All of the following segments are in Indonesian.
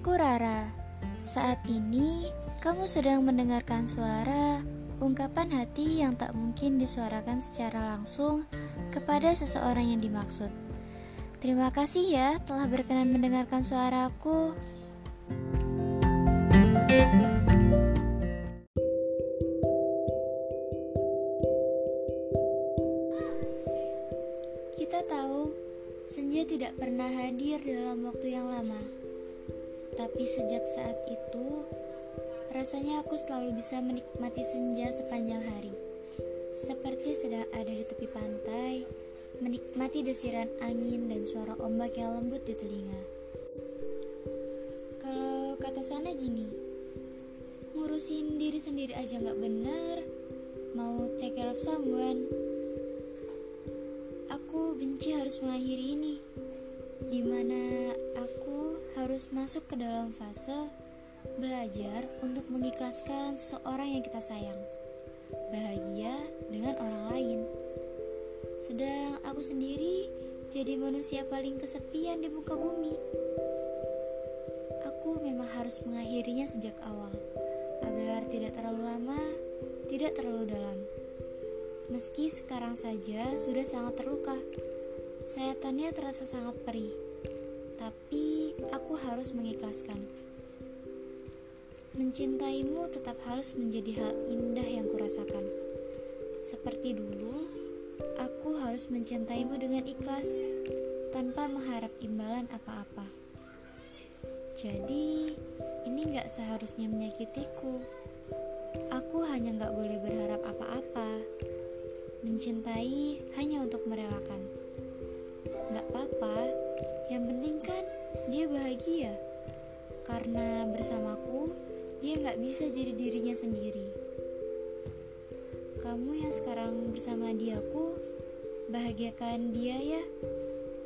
Aku Rara. Saat ini kamu sedang mendengarkan suara ungkapan hati yang tak mungkin disuarakan secara langsung kepada seseorang yang dimaksud. Terima kasih ya telah berkenan mendengarkan suaraku. Kita tahu senja tidak pernah hadir dalam waktu yang lama. Tapi sejak saat itu, rasanya aku selalu bisa menikmati senja sepanjang hari. Seperti sedang ada di tepi pantai, menikmati desiran angin dan suara ombak yang lembut di telinga. Kalau kata sana gini, ngurusin diri sendiri aja nggak benar, mau take care of someone. Aku benci harus mengakhiri ini, harus masuk ke dalam fase belajar untuk mengikhlaskan seseorang yang kita sayang, bahagia dengan orang lain. Sedang aku sendiri jadi manusia paling kesepian di muka bumi. Aku memang harus mengakhirinya sejak awal, agar tidak terlalu lama, tidak terlalu dalam. Meski sekarang saja sudah sangat terluka, sayatannya terasa sangat perih, tapi aku harus mengikhlaskan. Mencintaimu tetap harus menjadi hal indah yang kurasakan. Seperti dulu, aku harus mencintaimu dengan ikhlas, tanpa mengharap imbalan apa-apa. Jadi, ini gak seharusnya menyakitiku. Aku hanya gak boleh berharap apa-apa. Mencintai hanya untuk merelakan. Gak apa-apa, yang penting dia bahagia karena bersamaku dia nggak bisa jadi dirinya sendiri. Kamu yang sekarang bersama diaku, bahagiakan dia ya.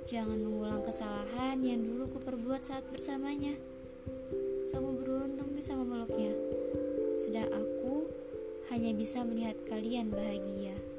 Jangan mengulang kesalahan yang dulu kuperbuat saat bersamanya. Kamu beruntung bisa memeluknya, sedang aku hanya bisa melihat kalian bahagia.